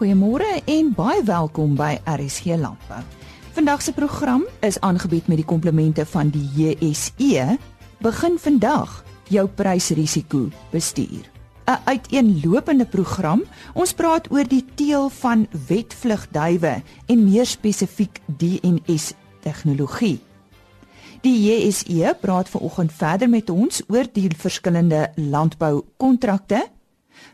Goeiemôre en baie welkom by RSG Landbou. Vandag se program is aangebied met die komplemente van die JSE. Begin vandag jou prysrisiko bestuur. 'n Uiteenlopende program. Ons praat oor die teel van wetvlugduwe en meer spesifiek DNS tegnologie. Die JSE praat vanoggend verder met ons oor die verskillende landboukontrakte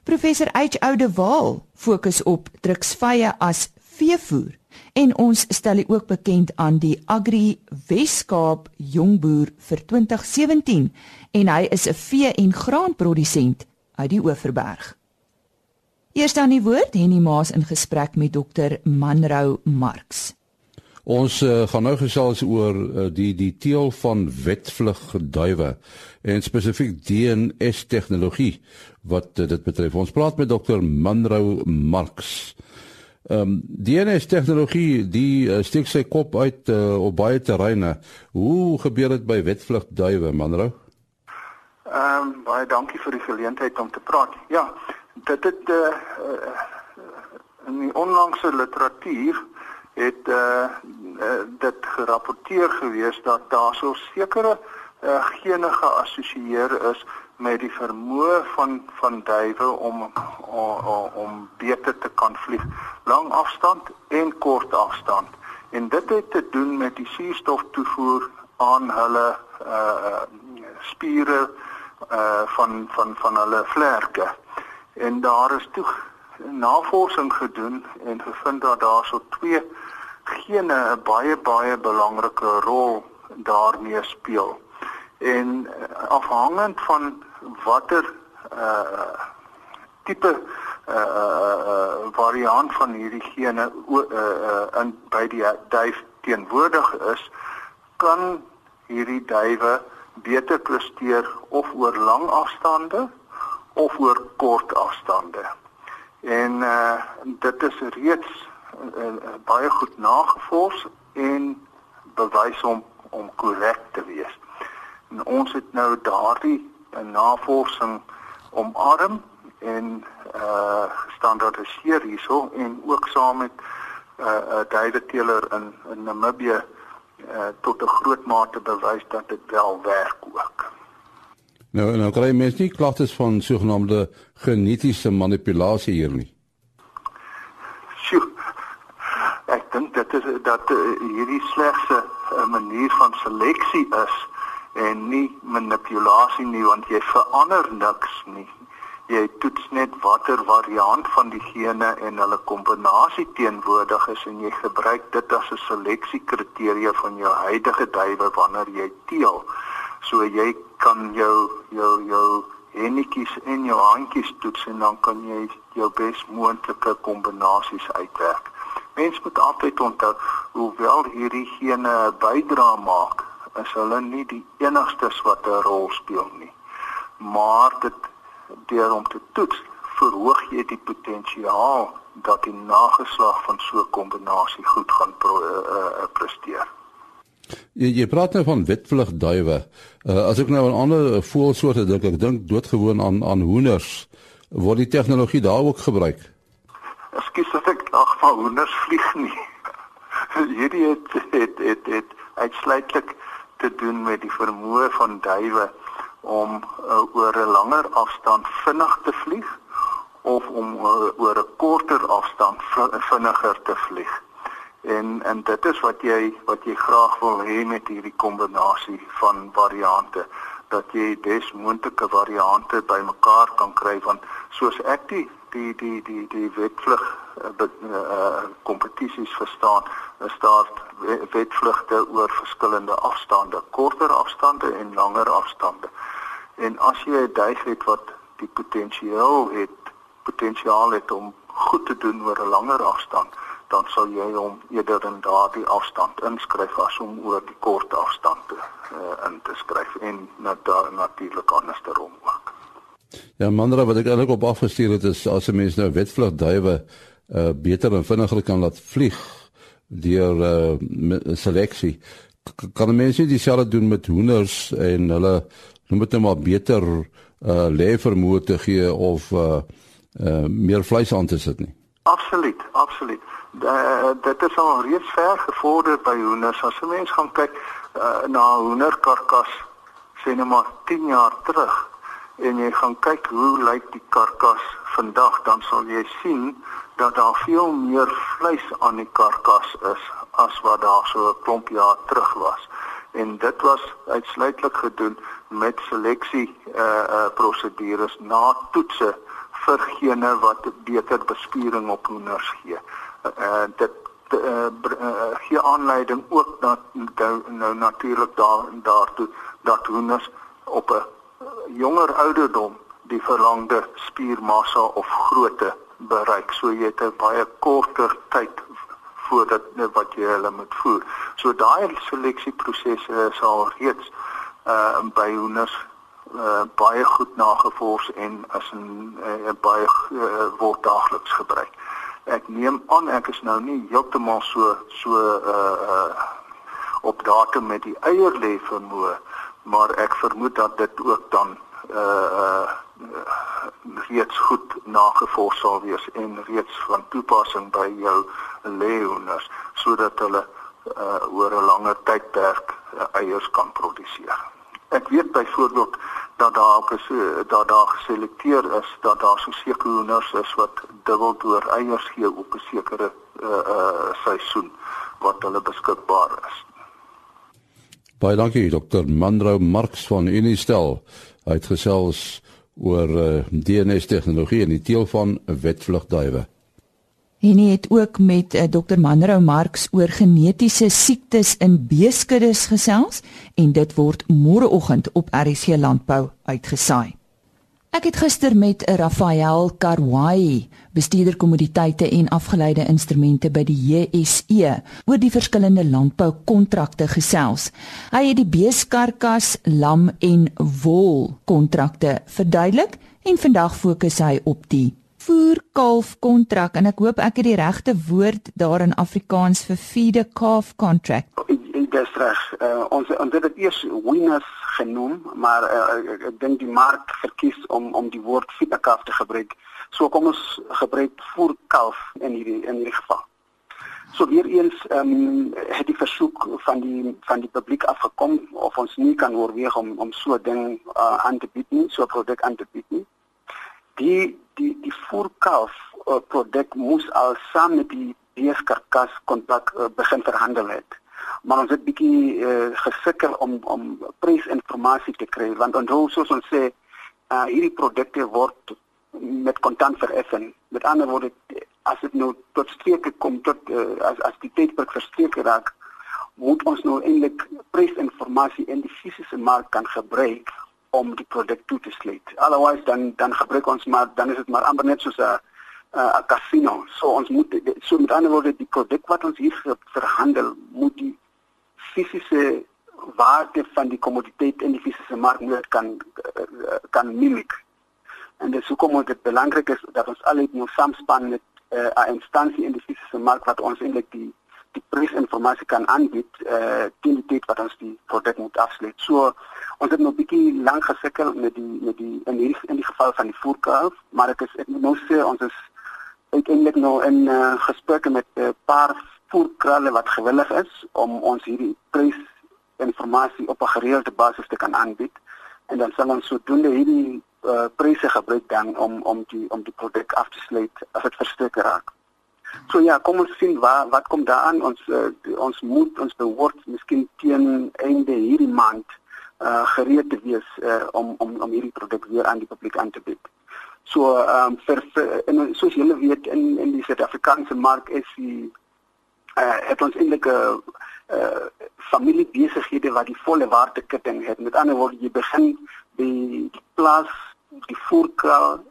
Professor H. Oudewaal fokus op druksvye as veevoer en ons stel ook bekend aan die Agri Weskaap Jongboer vir 2017 en hy is 'n vee- en graanprodusent uit die Oeverberg. Eers dan die woord Henny Maas in gesprek met dokter Manrou Marx. Ons uh, gaan nou gesels oor uh, die die teel van wetvlug duwe en spesifiek DNS tegnologie wat uh, dit betref. Ons praat met dokter Manrou Marx. Ehm um, DNS tegnologie die uh, steek sy kop uit uh, op baie terreine. Hoe gebeur dit by wetvlug duwe Manrou? Ehm um, baie dankie vir die geleentheid om te praat. Ja, dit het uh, uh, in die onlangse literatuur het uh, uh, dit gerapporteer gewees dat daar so sekere uh, gene geassosieer is met die vermoë van van duwe om om, beter te kan vlieg. Lang afstand en kort afstand. En dit het te doen met die suurstof toevoer aan hulle uh spiere uh van van van hulle vlerke. En daar is toe navorsing gedoen en gevind dat daar so twee gene 'n baie baie belangrike rol daarmee speel en uh, afhangend van watter uh tipe uh, uh variant van hierdie gene uh in by die duif teenwoordig is kan hierdie duwe beter presteer of oor lang afstande of oor kort afstande. En uh dit is reeds uh, uh, baie goed nagevors en bewys om om korrek te wees. En ons het nou daardie uh, navorsing omarm en uh gestandaardiseer hierso en ook saam met uh, uh David Taylor in in Namibië uh tot 'n groot mate bewys dat dit wel werk ook. Nou nou kry mense nie klagtes van sogenaamde genetiese manipulasie hier nie. Sjoe. Ek dink dit is dat uh, hierdie slegs 'n manier van seleksie is en nie manipulasie nie want jy verander niks nie. Jy toets net watter variant van die gene en hulle kombinasie teenwoordig is en jy gebruik dit as 'n seleksiekriteria van jou huidige duwe wanneer jy teel. So jy kan jou jou jou enetjies en jou handjies toets en dan kan jy jou besmoontlike kombinasies uitwerk. Mens moet altyd onthou hoewel hierdie gene bydra maak is hulle nie die enigstes wat 'n rol speel nie. Maar dit deur om te toets, verhoog jy die potensiaal dat die nageslag van so 'n kombinasie goed gaan pro, uh, uh, presteer. Jy, jy praat nou van wetvlug duwe. Uh, as ek nou aan ander voëlsoorte dink, ek dink doodgewoon aan aan hoenders, word die tegnologie daar ook gebruik. Ekskuus as ek ag van hoenders vlieg nie. Hierdie het het het, het uitsluitlik te doen met die vermoë van duwe om uh, oor 'n langer afstand vinnig te vlieg of om uh, oor 'n korter afstand vinniger te vlieg. En en dit is wat jy wat jy graag wil hê met hierdie kombinasie van variante dat jy des moontlike variante bymekaar kan kry want soos ek die die die die die wetvlug uh, kompetisies verstaan is daar wetvlugte oor verskillende afstande, korter afstande en langer afstande. En as jy 'n duif het wat die potensiaal het, potensiaal het om goed te doen oor 'n langer afstand, dan sal jy hom eerder in daardie afstand inskryf as om oor die kort afstand te uh, in te skryf en natuurlik andersom ook. Ja, manre wat ek eintlik op afgestuur het is as 'n mens nou wetvlug duwe uh beter en vinniger kan laat vlieg deur uh seleksie kan mense nie dieselfde doen met hoenders en hulle noem dit net nou maar beter uh leefvermoë te gee of uh uh meer vleis aan te sit nie. Absoluut, absoluut. Da, dit is al reeds ver gevorder by hoenders. As 'n mens gaan kyk uh, na 'n hoenderkarkas sê net maar 10 jaar terug en jy gaan kyk hoe lyk die karkas vandag, dan sal jy sien dat daar veel meer vleis aan die karkas is as wat daar so 'n klomp jaar terug was. En dit was uitsluitlik gedoen met seleksie uh uh prosedures na toetse vir gene wat beter bespiering op hoenders gee. Uh dit uh, uh, gee aanleiding ook dat nou, nou natuurlik daar daartoe dat hoenders op 'n jonger ouderdom die verlangde spiermassa of grootte bereik. So jy het 'n baie korter tyd voordat wat jy hulle moet voer. So daai seleksieprosesse sal reeds uh by hoenders uh, baie goed nagevors en as 'n uh, baie uh, word daagliks gebruik. Ek neem aan ek is nou nie heeltemal so so uh uh op datum met die eier lê vermoë, maar ek vermoed dat dit ook dan uh uh reeds goed nagevors sal wees en reeds van toepassing by jou leeuers sodat hulle uh oor 'n langer tydperk uh, eiers kan produseer. Ek weet byvoorbeeld dat daar op is dat daar geselekteer is dat daar so sekere hoenders is wat dubbel deur eiers gee op 'n sekere uh uh seisoen wat hulle beskikbaar is. Baie dankie Dr. Mandro Marx van Unistel. Hy het gesels oor uh, DNS tegnologie en die teel van wetvlugduwe. En hy het ook met uh, Dr. Manrou Marx oor genetiese siektes in beeskuddes gesels en dit word môreoggend op RC Landbou uitgesaai. Ek het gister met 'n Rafael Karwai, bestuurder kommoditeite en afgeleide instrumente by die JSE, oor die verskillende landboukontrakte gesels. Hy het die beeskarkas, lam en wol kontrakte verduidelik en vandag fokus hy op die voerkalf kontrak en ek hoop ek het die regte woord daar in Afrikaans vir feed a calf contract. Dit is reg. Uh, ons ons het dit eers winners genoem, maar uh, ek dink die mark verkies om om die woord feed a calf te gebruik. So kom ons gebruik voerkalf in hierdie in hierdie geval. So weer eens ehm um, het die versoek van die van die publiek afgekom of ons nie kan oorweeg om om so 'n ding uh, aan te bied nie, so 'n produk aan te bied nie die die die voerkalf uh, produk moes al saam met die beeskarkas kontrak uh, begin verhandel het. Maar ons het bietjie uh, gesukkel om om prysinformasie te kry want onthou soos ons sê uh, hierdie produkte word met kontant vereffen. Met ander woorde as dit nou tot streke kom tot uh, as as die tydperk verstreek raak moet ons nou eintlik prysinformasie in die fisiese mark kan gebruik om die produk toe te sluit. Alhoewel dan dan gebruik ons maar dan is dit maar amper net soos 'n 'n casino. So ons moet so met ander woorde die produk wat ons hier verhandel moet die fisiese waarde van die kommoditeit in die fisiese mark moet kan kan mimik. En dis hoekom dit belangrik is dat ons al net nou samspan met uh, 'n instansie in die fisiese mark wat ons eintlik die die prysinformasie kan aanbied eh uh, die tyd wat ons die produk moet afsluit. So ons het nog 'n bietjie lank gesukkel met die met die in hierdie in die geval van die voerkalf, maar ek is ek moet nou sê ons is uiteindelik nou in uh, gesprekke met 'n uh, paar voerkralle wat gewillig is om ons hierdie prysinformasie op 'n gereelde basis te kan aanbied en dan sal ons sodoende hierdie uh, pryse gebruik dan om om die om die produk af te sluit as dit versteek raak. So ja, kom ons sien wat wat kom daaraan ons uh, ons moet ons behoort miskien teen einde hierdie maand uh gereed te wees uh om om om hierdie produk weer aan die publiek aan te bied. So ehm um, vir, vir en soos julle weet in in die Suid-Afrikaanse mark is die uh het ons eintlik 'n uh familiebesighede wat die volle waardeketting het. Met ander woorde, jy begin by die plaas, die voerkraal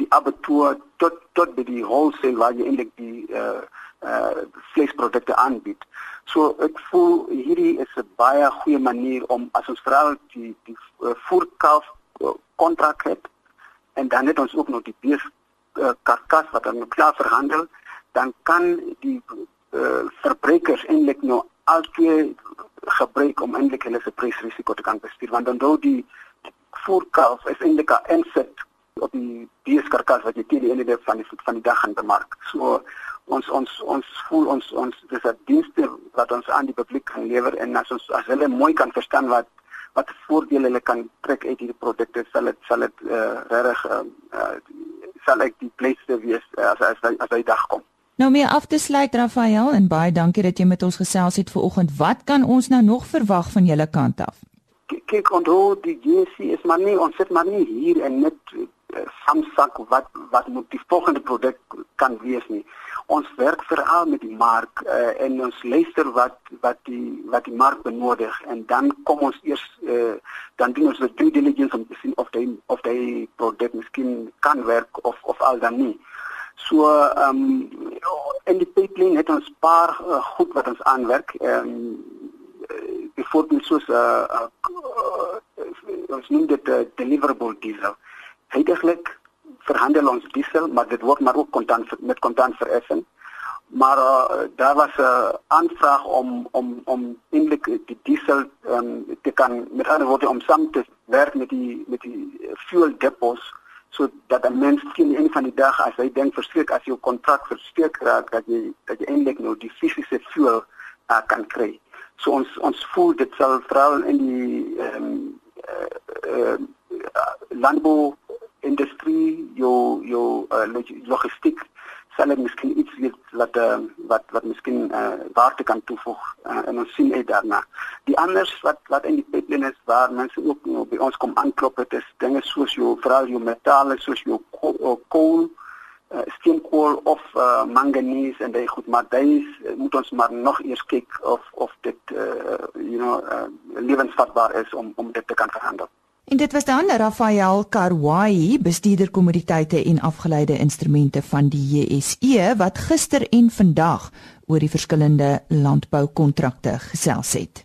die abattoir tot tot by die wholesale waar jy eintlik die uh uh vleisprodukte aanbied. So ek voel hierdie is 'n baie goeie manier om as ons veral die die uh, voerkalf kontrak uh, het en dan het ons ook nog die bees uh, karkas wat dan klaar verhandel, dan kan die uh, verbruikers eintlik nou altyd gebruik om eintlik hulle se prysrisiko te kan bestuur want dan dou die voerkalf is eintlik 'n inset op die beeskarkas wat jy teen die einde van die van die dag gaan bemark. So ons ons ons voel ons ons dis 'n dienste wat ons aan die publiek kan lewer en as ons as hulle mooi kan verstaan wat wat voordele hulle kan trek uit hierdie produkte sal dit sal dit uh, regtig uh, uh, sal ek die beste wees uh, as as as hy dag kom. Nou meer af te sluit Rafael en baie dankie dat jy met ons gesels het vanoggend. Wat kan ons nou nog verwag van julle kant af? Kyk, onthou die JC is maar nie ons sit maar nie hier en net samsak wat wat moet die volgende produk kan wees nie. Ons werk veral met die mark uh, en ons luister wat wat die wat die mark benodig en dan kom ons eers uh, dan doen ons die due diligence om te sien of die of die produk miskien kan werk of of al dan nie. So ehm um, in die pipeline het ons paar uh, goed wat ons aanwerk. Ehm um, byvoorbeeld soos 'n uh, uh, uh, ons noem dit uh, deliverable diesel. Heidiglik verhandel ons diesel, maar dit word maar ook kontant met kontant vereffing. Maar uh, daar was 'n uh, aanvraag om om om eintlik die diesel um, te kan met ander woorde om saam te werk met die met die fuel depots so dat 'n mens teen een van die dag as hy dink verskrik as jou kontrak versteek raak dat jy dat jy eintlik nou die fisiese fuel uh, kan kry. So ons ons voel dit sal veral in die ehm um, uh, uh, landbou industrie jou jou uh, logistiek sal dit miskien iets wat uh, wat wat miskien uh, waarde kan toevoeg en ons sien dit daarna. Die anders wat wat in die pipeline is waar mense ook by ons kom aanklop het is dinge soos jou veral jou metale soos jou kool, uh, steenkool of manganese en dit goed maar dit uh, moet ons maar nog eers kyk of of dit uh, you know lewensvatbaar is om om dit te kan verhandel. En dit was dan Rafael Karwai, bestuurder kommoditeite en afgeleide instrumente van die JSE wat gister en vandag oor die verskillende landboukontrakte gesels het.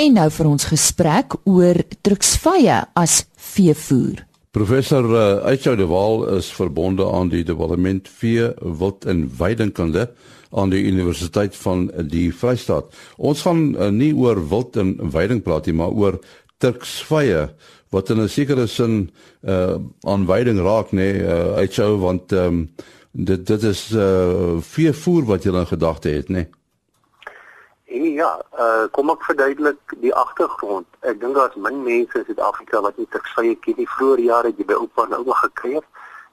En nou vir ons gesprek oor truksvye as veevoer. Professor uh, Aitjou de Waal is verbonde aan die departement vee, wild en weidingkunde aan die Universiteit van die Vrystaat. Ons gaan uh, nie oor wild en weiding praat nie, maar oor Turksvye wat in 'n sekere sin uh aanwyding raak nê nee, uh, uitsou want ehm um, dit dit is uh vier voer wat jy in gedagte het nê. Nee? Ja, uh kom ek verduidelik die agtergrond. Ek dink daar's min mense in Suid-Afrika wat nie Turksvye ken nie. Vroeger jare het jy by oupa en ouma gekry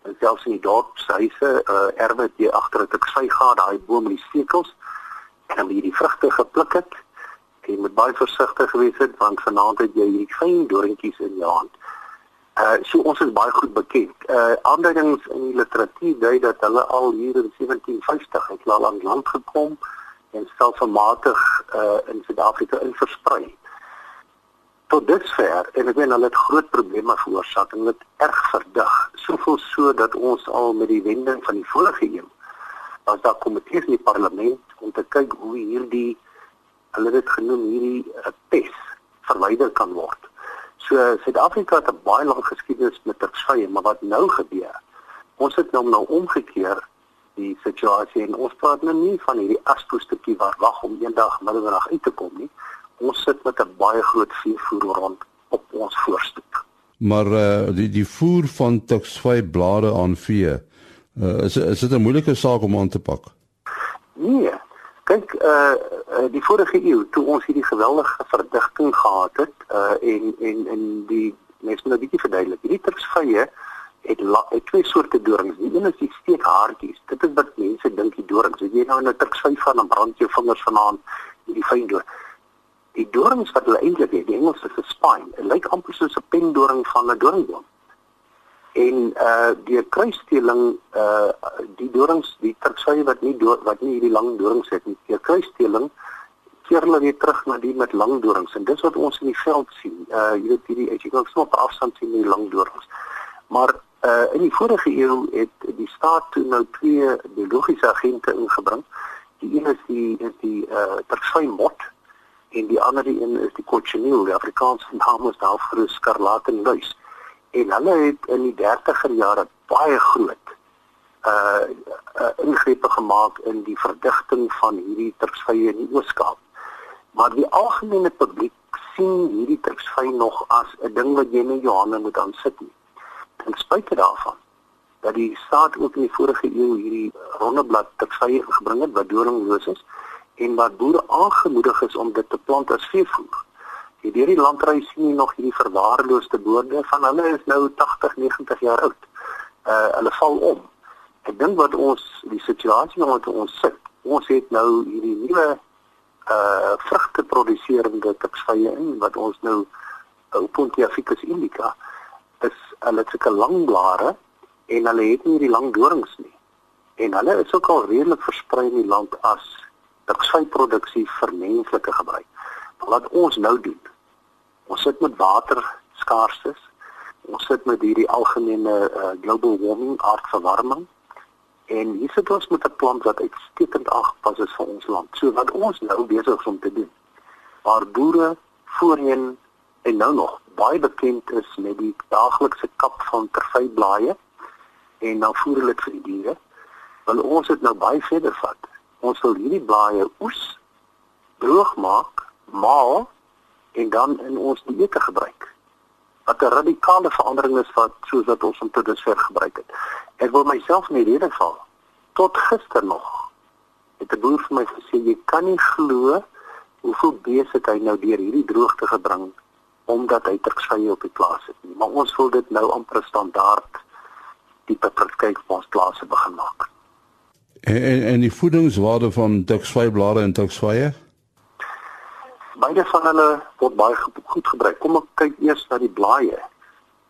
en selfs in die dorpshuise uh erwe jy agter 'n Turksvy gehad, daai boom met die stekels en dan jy die vrugte gepluk het jy moet baie versigtig wees het want vanaand het jy hierdie fyn doringkies in jou hand. Uh so ons is baie goed bekend. Uh aanduidings in die literatuur dui dat hulle al hier in 1750 het al aan land gekom en stelselmatig uh in Suid-Afrika in versprei. Tot dusver en ek weet hulle het groot probleme veroorsaak en dit erg verdig. Soveel so dat ons al met die wending van die vorige eeu was daar komitees in die parlement om te kyk hoe hierdie hulle het genoem hierdie uh, pes verwyder kan word. So Suid-Afrika het 'n baie lang geskiedenis met tersvye, maar wat nou gebeur? Ons het nou nou omgekeer die situasie en ons praat nou nie van hierdie aspoestetjie waar wag om eendag middag uit te kom nie. Ons sit met 'n baie groot veevoer rond op ons voorstoep. Maar uh, die die voer van tersvye blare aan vee uh, is is dit 'n moeilike saak om aan te pak? Nee, Kyk, uh, die vorige eeu toe ons hierdie geweldige verdigting gehad het, uh en en en die mens moet 'n bietjie verduidelik. Hierdie tersvye het, het twee soorte dorings. Die een is die steekhaartjies. Dit is wat mense dink die dorings. As jy nou 'n tersvy van 'n brand jou vingers vanaand hierdie fyn doring. Die dorings wat hulle eintlik het, die Engels is 'n spine. Dit lyk amper soos 'n pendoring van 'n doringboom en uh die kruissteeling uh die dorings die tersy wat nie do wat nie hierdie lang dorings het nie die kruissteeling keer hulle weer terug na die met lang dorings. En dis wat ons in die veld sien. Uh jy weet hierdie jy kan so op afstand sien die lang dorings. Maar uh in die vorige eeu het die staat toe nou twee biologiese agente ingebring. Die een is die is die uh tersy mot en die ander een is die cochineal die Afrikaanse naam is daarvoor skarlatenluis en hulle het in die 30er jare baie groot uh, uh ingrepe gemaak in die verdigting van hierdie tersvye in die Ooskaap. Maar die algemene publiek sien hierdie tersvy nog as 'n ding wat jy jou hande moet aansit nie. ten spyte daarvan dat die staat ook in die vorige eeu hierdie rondeblad tersye gebring het wat doringloos is en wat boere aangemoedig is om dit te plant as veevoer. Die deur die landry sien jy nog hierdie verwaarloosde boorde van hulle is nou 80, 90 jaar oud. Uh hulle val om. Ek dink wat ons die situasie waarin ons sit, ons het nou hierdie nuwe uh vrugte produseerende tersye in wat ons nou uh, Opuntia ficus indica is hulle het sulke lang blare en hulle het nie die lang dorings nie. En hulle is ook al redelik versprei in die land as tersvyproduksie vir menslike gebruik. Wat ons nou doen. Ons sit met water skaarstes. Ons sit met hierdie algemene uh, global warming, aardverwarming. En hier sit ons met 'n plant wat uitstekend aangepas is vir ons land. So wat ons nou besig is om te doen. Waar boere voorheen en nou nog baie bekend is met die daaglikse kap van terfyblaaie en dan voer hulle dit vir die diere. Wil ons dit nou baie verder vat. Ons wil hierdie blaaie oes, droog maak, maal en dan in ons dieete gebruik. Wat 'n radikale verandering is wat soos wat ons om tot dusver gebruik het. Ek wil myself nie rede val. Tot gister nog het 'n boer vir my gesê jy kan nie glo hoeveel besig hy nou deur hierdie droogte gebring omdat hy tersvye op die plaas het nie. Maar ons wil dit nou amper standaard tipe praktyk vir ons plase begin maak. En en, die voedingswaarde van tersvyblare en tersvye? Beide van hulle word baie goed gebruik. Kom ek kyk eers na die blaaie.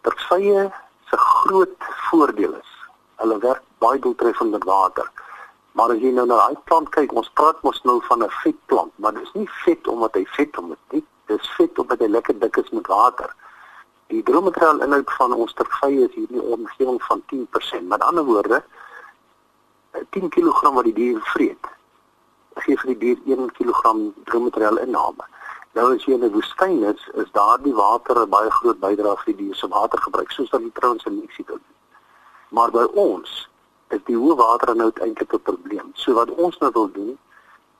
Tersvye se groot voordeel is hulle werk baie doeltreffend met water. Maar as jy nou na daai plant kyk, ons praat mos nou van 'n vetplant, maar dit is nie vet omdat hy vet om dit nie dis vet omdat hy lekker dik is met water. Die droommateriaal inhoud van ons tervye is hierdie omgewing van 10%. Met ander woorde 10 kg wat die dier vreet. Gee vir die dier 1 kg droommateriaal inname. Nou as jy in 'n woestyn is, is daardie water 'n baie groot bydrae vir die se watergebruik, soos wat die trouens in Mexiko doen. Maar by ons is die hoë waterinhoud eintlik 'n probleem. So wat ons nou wil doen,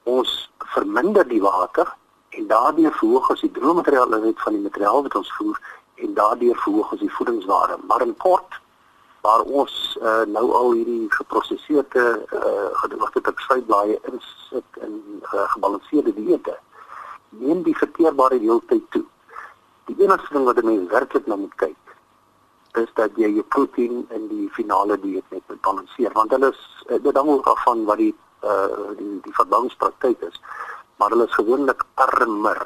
ons verminder die water en daardeur verhoog ons die droommateriaal inhoud van die materiaal wat ons voer en daardeur verhoog ons die voedingswaarde. Maar in kort waar ons uh, nou al hierdie geproseserde uh, gedroogde teksvylblaaie insit in uh, gebalanseerde dieete neem die verteerbare deeltyd toe. Die enigste ding wat mense werklik nou moet kyk is dat jy jou proteïen in die finale dieet net moet balanseer want hulle is dit hang ook af van wat die uh, die die verbouingspraktyk is maar hulle is gewoonlik armer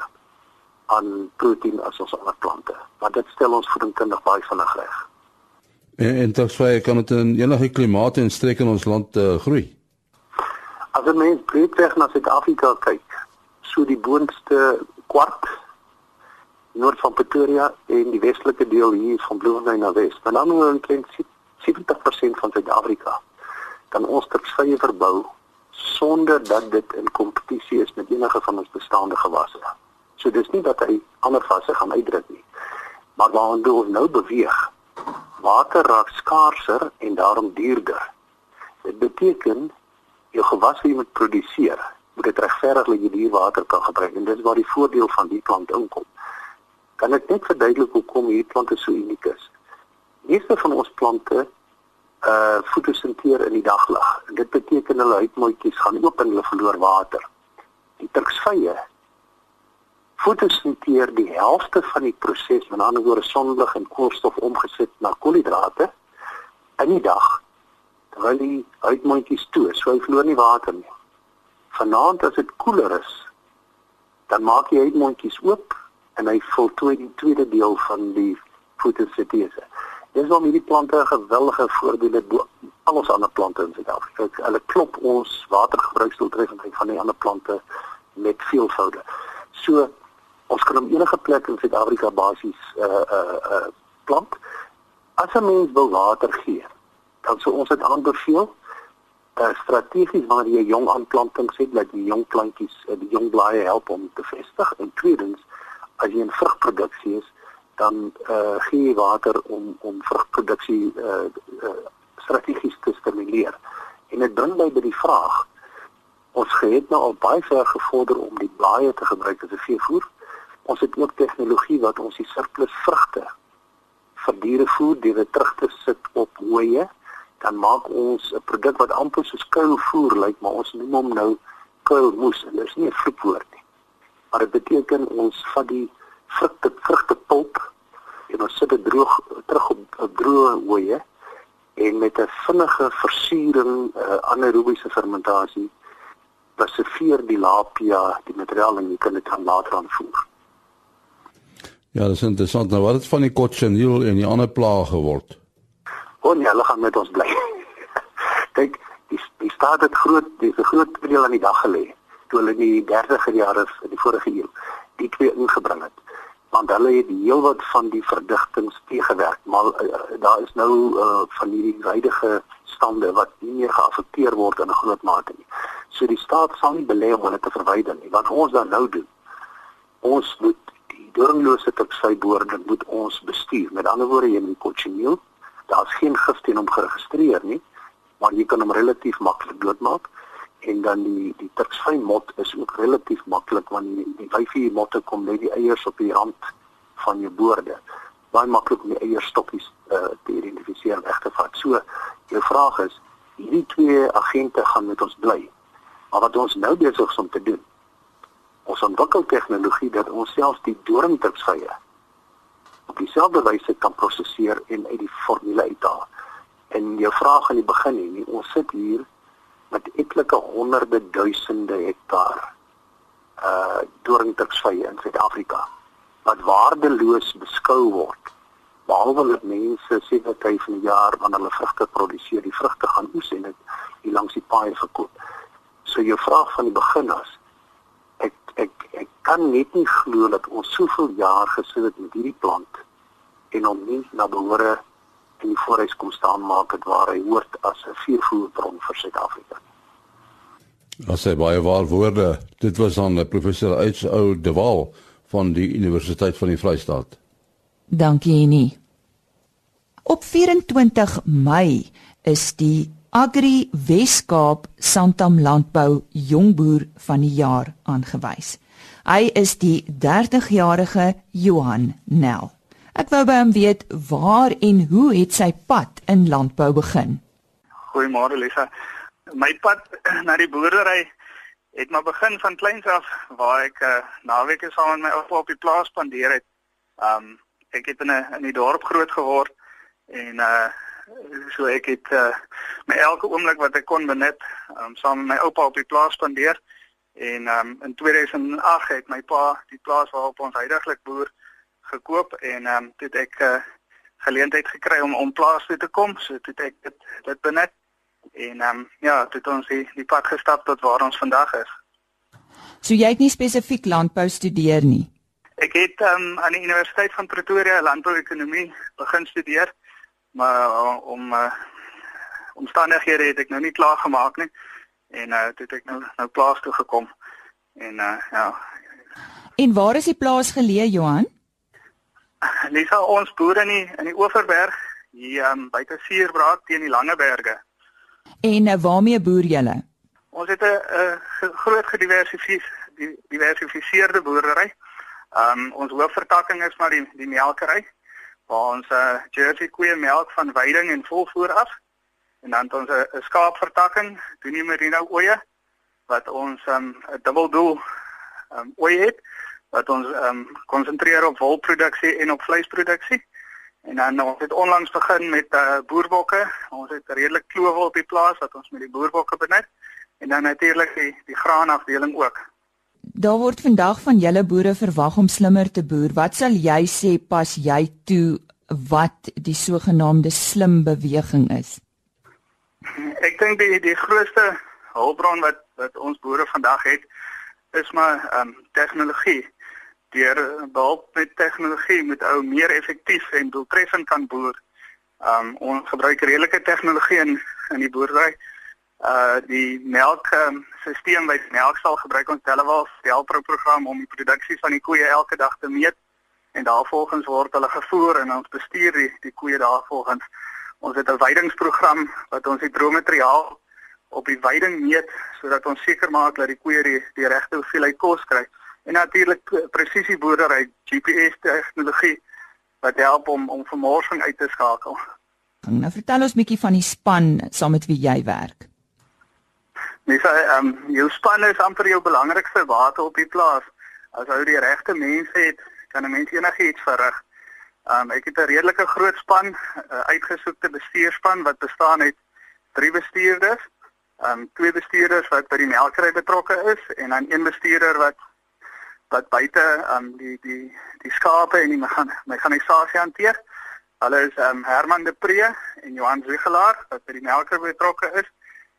aan proteïen as ons ander plante. Maar dit stel ons voedingskundig baie vinnig reg. En, en dit sê kan dit in enige klimaat en streek in ons land uh, groei. As jy mens breedweg na Suid-Afrika kyk, so die boonste kwart noord van Pretoria en die westelike deel hier van Bloemfontein na Wes, dan dan omtrent 70% van Suid-Afrika kan ons terwyl verbou sonder dat dit in kompetisie is met enige van ons bestaande gewasse. So dis nie dat hy ander vasse gaan uitdruk nie. Maar waar ons nou beweeg, water raak skaarser en daarom duurder. Dit beteken jou gewas wat jy moet produseer, moet dit regverdig dat jy die water kan gebruik en dit is waar die voordeel van die plant inkom. Kan ek net verduidelik hoekom hierdie plante so uniek is? Meeste van ons plante uh fotosinteer in die daglig. Dit beteken hulle huidmoetjies gaan oop en hulle verloor water. Die turksvye fotosinteer die helfte van die proses, met ander woorde sonlig en koolstof omgesit na koolhidrate in die dag. Terwyl die huidmoetjies toe, so hy verloor nie water nie. Vanaand as dit koeler is, dan maak die huidmoetjies oop en hy voltooi die tweede deel van die fotosintese. Dis waarom hierdie plante 'n geweldige voordeel het bo al ons ander plante in Suid-Afrika. Hulle klop ons watergebruiksdoeltreffendheid van die ander plante met veelvoude. So ons kan op enige plek in Suid-Afrika basies uh, uh, uh, plant as 'n mens wil water gee. Dan sou ons dit aanbeveel uh, strategies waar jy jong aanplantings het dat die jong plantjies uh, die jong blaaie help om te vestig en tweedens as jy 'n vrugproduksie is dan uh, gee jy water om om vrugproduksie uh, uh, strategies te stimuleer. En dit bring my by die vraag ons het nou al baie ver gevorder om die blaaie te gebruik as 'n veevoer. Ons het ook tegnologie wat ons die surplus vrugte vir dierevoer deur dit terug te sit op hoëye, dan maak ons 'n produk wat amper soos kuilvoer lyk, maar ons noem hom nou kuilmoes en dit is nie 'n vloekwoord nie. Maar dit beteken ons vat die vrugte vrugtepulp en ons sit dit droog terug op, op droë hoëye en met 'n vinnige versuuring uh, anaerobiese fermentasie passiveer die lapia die materiaal en jy kan dit dan later aanvoer. Ja, dit is interessant. Nou wat het van die cochineal en die ander plaag geword? Oh nee, hulle gaan met ons bly. Kyk, die die staat het groot, dis 'n groot deel aan die dag gelê toe hulle in die 30er jare in die vorige eeu die twee ingebring het. Want hulle het die heelwat van die verdigtings teëgewerk, maar uh, daar is nou uh, van hierdie huidige stande wat nie meer geaffekteer word in 'n groot mate nie. So die staat sal nie belê om hulle te verwyder nie. Wat ons dan nou doen, ons moet die doringlose tipsyboorde moet ons bestuur. Met ander woorde, jy moet cochineal, daar's geen gif teen hom geregistreer nie, maar jy kan hom relatief maklik doodmaak en dan die die tipsyn mot is ook relatief maklik want die die vyfie motte kom net die eiers op die rand van jou boorde. Baie maklik om die eierstokkies uh, te identifiseer en weg te vat. So jou vraag is, hierdie twee agente gaan met ons bly. Maar wat ons nou besig is om te doen, ons ontwikkel tegnologie dat ons selfs die doringdrupsvye op dieselfde wyse kan prosesseer en uit die formule uithaal. En jou vraag aan die begin hier, nie, ons sit hier met etlike honderde duisende hektaar uh doringdrupsvye in Suid-Afrika wat waardeloos beskou word behalwe dat mense seker tyd van die jaar wanneer hulle vrugte produseer, die vrugte gaan oes en dit hier langs die paaie verkoop. So jou vraag van die begin af ek ek ek kan net nie glo dat ons soveel jaar gesit het met hierdie plant en hom nie na behoore in die forest kom staan maak het waar hy hoort as 'n vuurvoerbron vir Suid-Afrika. As hy baie waar woorde, dit was aan professor H.O. De Waal van die Universiteit van die Vrystaat. Dankie Jenny. Op 24 Mei is die Agri Weskaap Santam Landbou Jongboer van die jaar aangewys. Hy is die 30-jarige Johan Nel. Ek wou by hom weet waar en hoe het sy pad in landbou begin? Goeiemôre Lisa. My pad na die boerdery het maar begin van kleins af waar ek uh, naweke saam met my oupa op die plaas spandeer het. Um ek het in 'n in die dorp groot geword en uh so ek het uh, my elke oomblik wat ek kon benut um, saam met my oupa op die plaas spandeer en um, in 2008 het my pa die plaas waarop ons heidaglik boer gekoop en um, toe het ek uh, geleentheid gekry om om plaas toe te kom. So toe het ek dit dit benut en um, ja toe het ons die, die pad gestap tot waar ons vandag is. So jy het nie spesifiek landbou studeer nie? Ek het um, aan die Universiteit van Pretoria landbouekonomie begin studeer maar uh, om uh, omstandighede het ek nou nie klaar gemaak nie en uh, toe het ek nou nou plaas toe gekom en uh, ja En waar is die plaas geleë Johan? Lisa ons boer in die in die Oeverberg hier um, buite Suurbraak teen die Langeberge. En uh, waarmee boer julle? Ons het 'n groot gediversifiseerde diversifiseerde boerdery. Um ons hoofvertakking is maar die die melkery waar ons uh, Jersey koeie melk van veiding en volvoer af en dan het ons 'n skaapvertakking, doen nie merino oeye wat ons 'n um, dubbel doel um, oeye het wat ons um, konsentreer op wolproduksie en op vleisproduksie. En dan ons het onlangs begin met uh, boerbokke. Ons het redelik klowel op die plaas wat ons met die boerbokke benut en dan natuurlik die die graanafdeling ook. Daar word vandag van julle boere verwag om slimmer te boer. Wat sal jy sê pas jy toe wat die sogenaamde slim beweging is? Ek dink die die grootste hulpbron wat wat ons boere vandag het is maar ehm um, tegnologie. Deur behulp met tegnologie met ou meer effektief en doeltreffend kan boer. Ehm um, ons gebruik redelike tegnologie in in die boerdery uh die melk um, stelsel by melkstal gebruik ons Telewal Delpro program om die produksie van die koeie elke dag te meet en daarvolgens word hulle gevoer en ons bestuur die die koeie daarvolgens ons het 'n weidingsprogram wat ons die droommateriaal op die weiding meet sodat ons seker maak dat die koeie die, die regte hoeveelheid kos kry en natuurlik presisieboerdery GPS tegnologie wat help om om vermorsing uit te skakel. Nou vertel ons bietjie van die span saam met wie jy werk. Dis ehm um, jou span is amper jou belangrikste water op die plaas. As jy die regte mense het, kan 'n mens enigiets verrig. Um, ek het 'n redelike groot span, uh, uitgesoekte bestuurspan wat bestaan uit drie bestuurders, um, twee bestuurders wat by die melkery betrokke is en dan een bestuurder wat wat buite um, die die die skape en die mekanisasie hanteer. Hulle is um, Herman de Pre en Johan Zwigelaar wat by die melkery betrokke is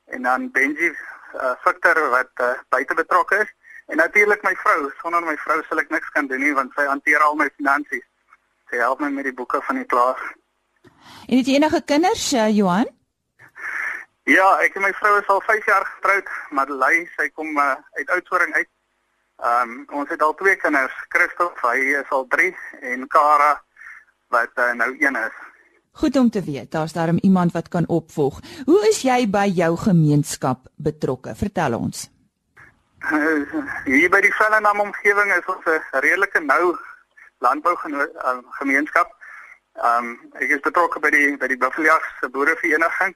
en dan Benji uh, Victor wat uh, buite betrokke is en natuurlik my vrou. Sonder my vrou sal ek niks kan doen nie want sy hanteer al my finansies. Sy help my met die boeke van die plaas. En het jy enige kinders, uh, Johan? Ja, ek en my vrou is al 5 jaar getroud, maar Lei, sy kom uh, uit Oudtshoorn uit. Ehm um, ons het al twee kinders, Christof, hy is al 3 en Kara wat uh, nou 1 is. Goed om te weet, daar's daarom iemand wat kan opvolg. Hoe is jy by jou gemeenskap betrokke? Vertel ons. Uh, hier by die Vellenham omgewing is ons 'n redelike nou landbougemeenskap. Ehm um, ek is betrokke by die by die Buffeljags boerevereniging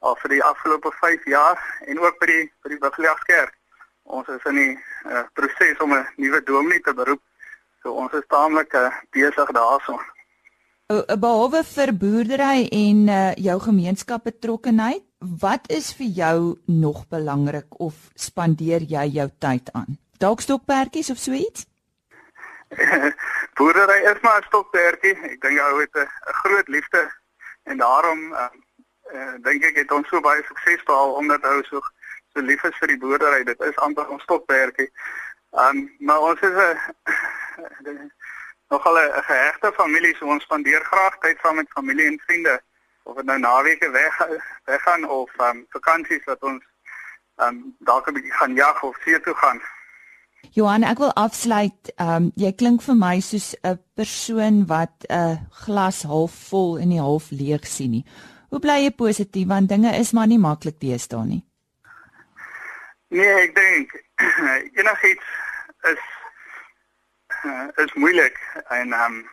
al vir die afgelope 5 jaar en ook by die by die Buffeljagskerk. Ons is in die uh, proses om 'n nuwe dominee te beroep. So ons is taamlik uh, besig daarso. Behalwe vir boerdery en uh, jou gemeenskap betrokkenheid, wat is vir jou nog belangrik of spandeer jy jou tyd aan? Dalk stokperdjies of so iets? Boerdery is maar 'n stokperdjie. Ek dink jy het 'n groot liefde en daarom uh, uh, dink ek het ons so baie sukses behaal omdat hy so so lief is vir die boerdery. Dit is amper ons stokperdjie. Um, maar ons is 'n nogal 'n gehegte familie, so ons spandeer graag tyd saam met familie en vriende. Of dit nou naweke weg weggaan of um, vakansies wat ons um, dalk 'n bietjie gaan jag of see toe gaan. Johan, ek wil afsluit. Ehm um, jy klink vir my soos 'n persoon wat 'n glas half vol en nie half leeg sien nie. Hoe bly jy positief want dinge is maar nie maklik deesdae nie. Nee, ek dink enigiets is uh, is moeilik en ehm um,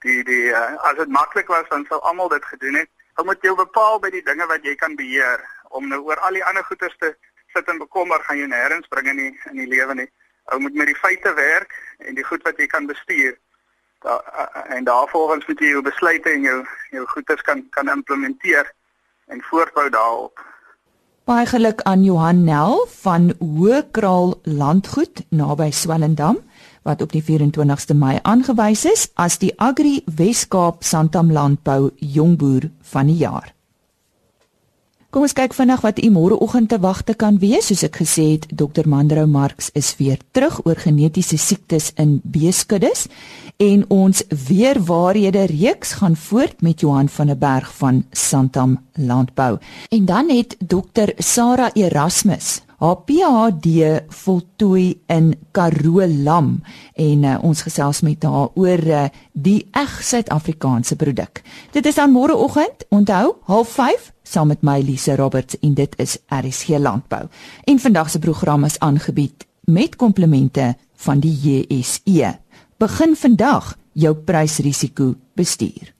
die die uh, as dit maklik was dan sou almal dit gedoen het. Ou moet jy bepaal by die dinge wat jy kan beheer om nou oor al die ander goederes te sit en bekommer gaan jou nêrens bring in die, in die lewe nie. Ou moet met die feite werk en die goed wat jy kan bestuur. Da, en daarvolgens moet jy jou besluite en jou jou goederes kan kan implementeer en voortbou daarop. Baie geluk aan Johan Nel van Hoëkraal Landgoed naby Swellendam wat op die 24ste Mei aangewys is as die Agri Weskaap Santam Landbou Jongboer van die jaar. Kom ons kyk vinnig wat u môreoggend te wagte kan wees. Soos ek gesê het, Dr. Mandrou Marx is weer terug oor genetiese siektes in beeskuddes en ons weerwaarhede reeks gaan voort met Johan van der Berg van Santam Landbou. En dan het Dr. Sarah Erasmus haar PhD voltooi in Karoo lam en uh, ons gesels met haar oor uh, die eg Suid-Afrikaanse produk. Dit is aan môreoggend, onthou, 05:30 saam met my Lise Roberts en dit is RSG Landbou. En vandag se program is aangebied met komplimente van die JSE. Begin vandag jou prysrisiko bestuur.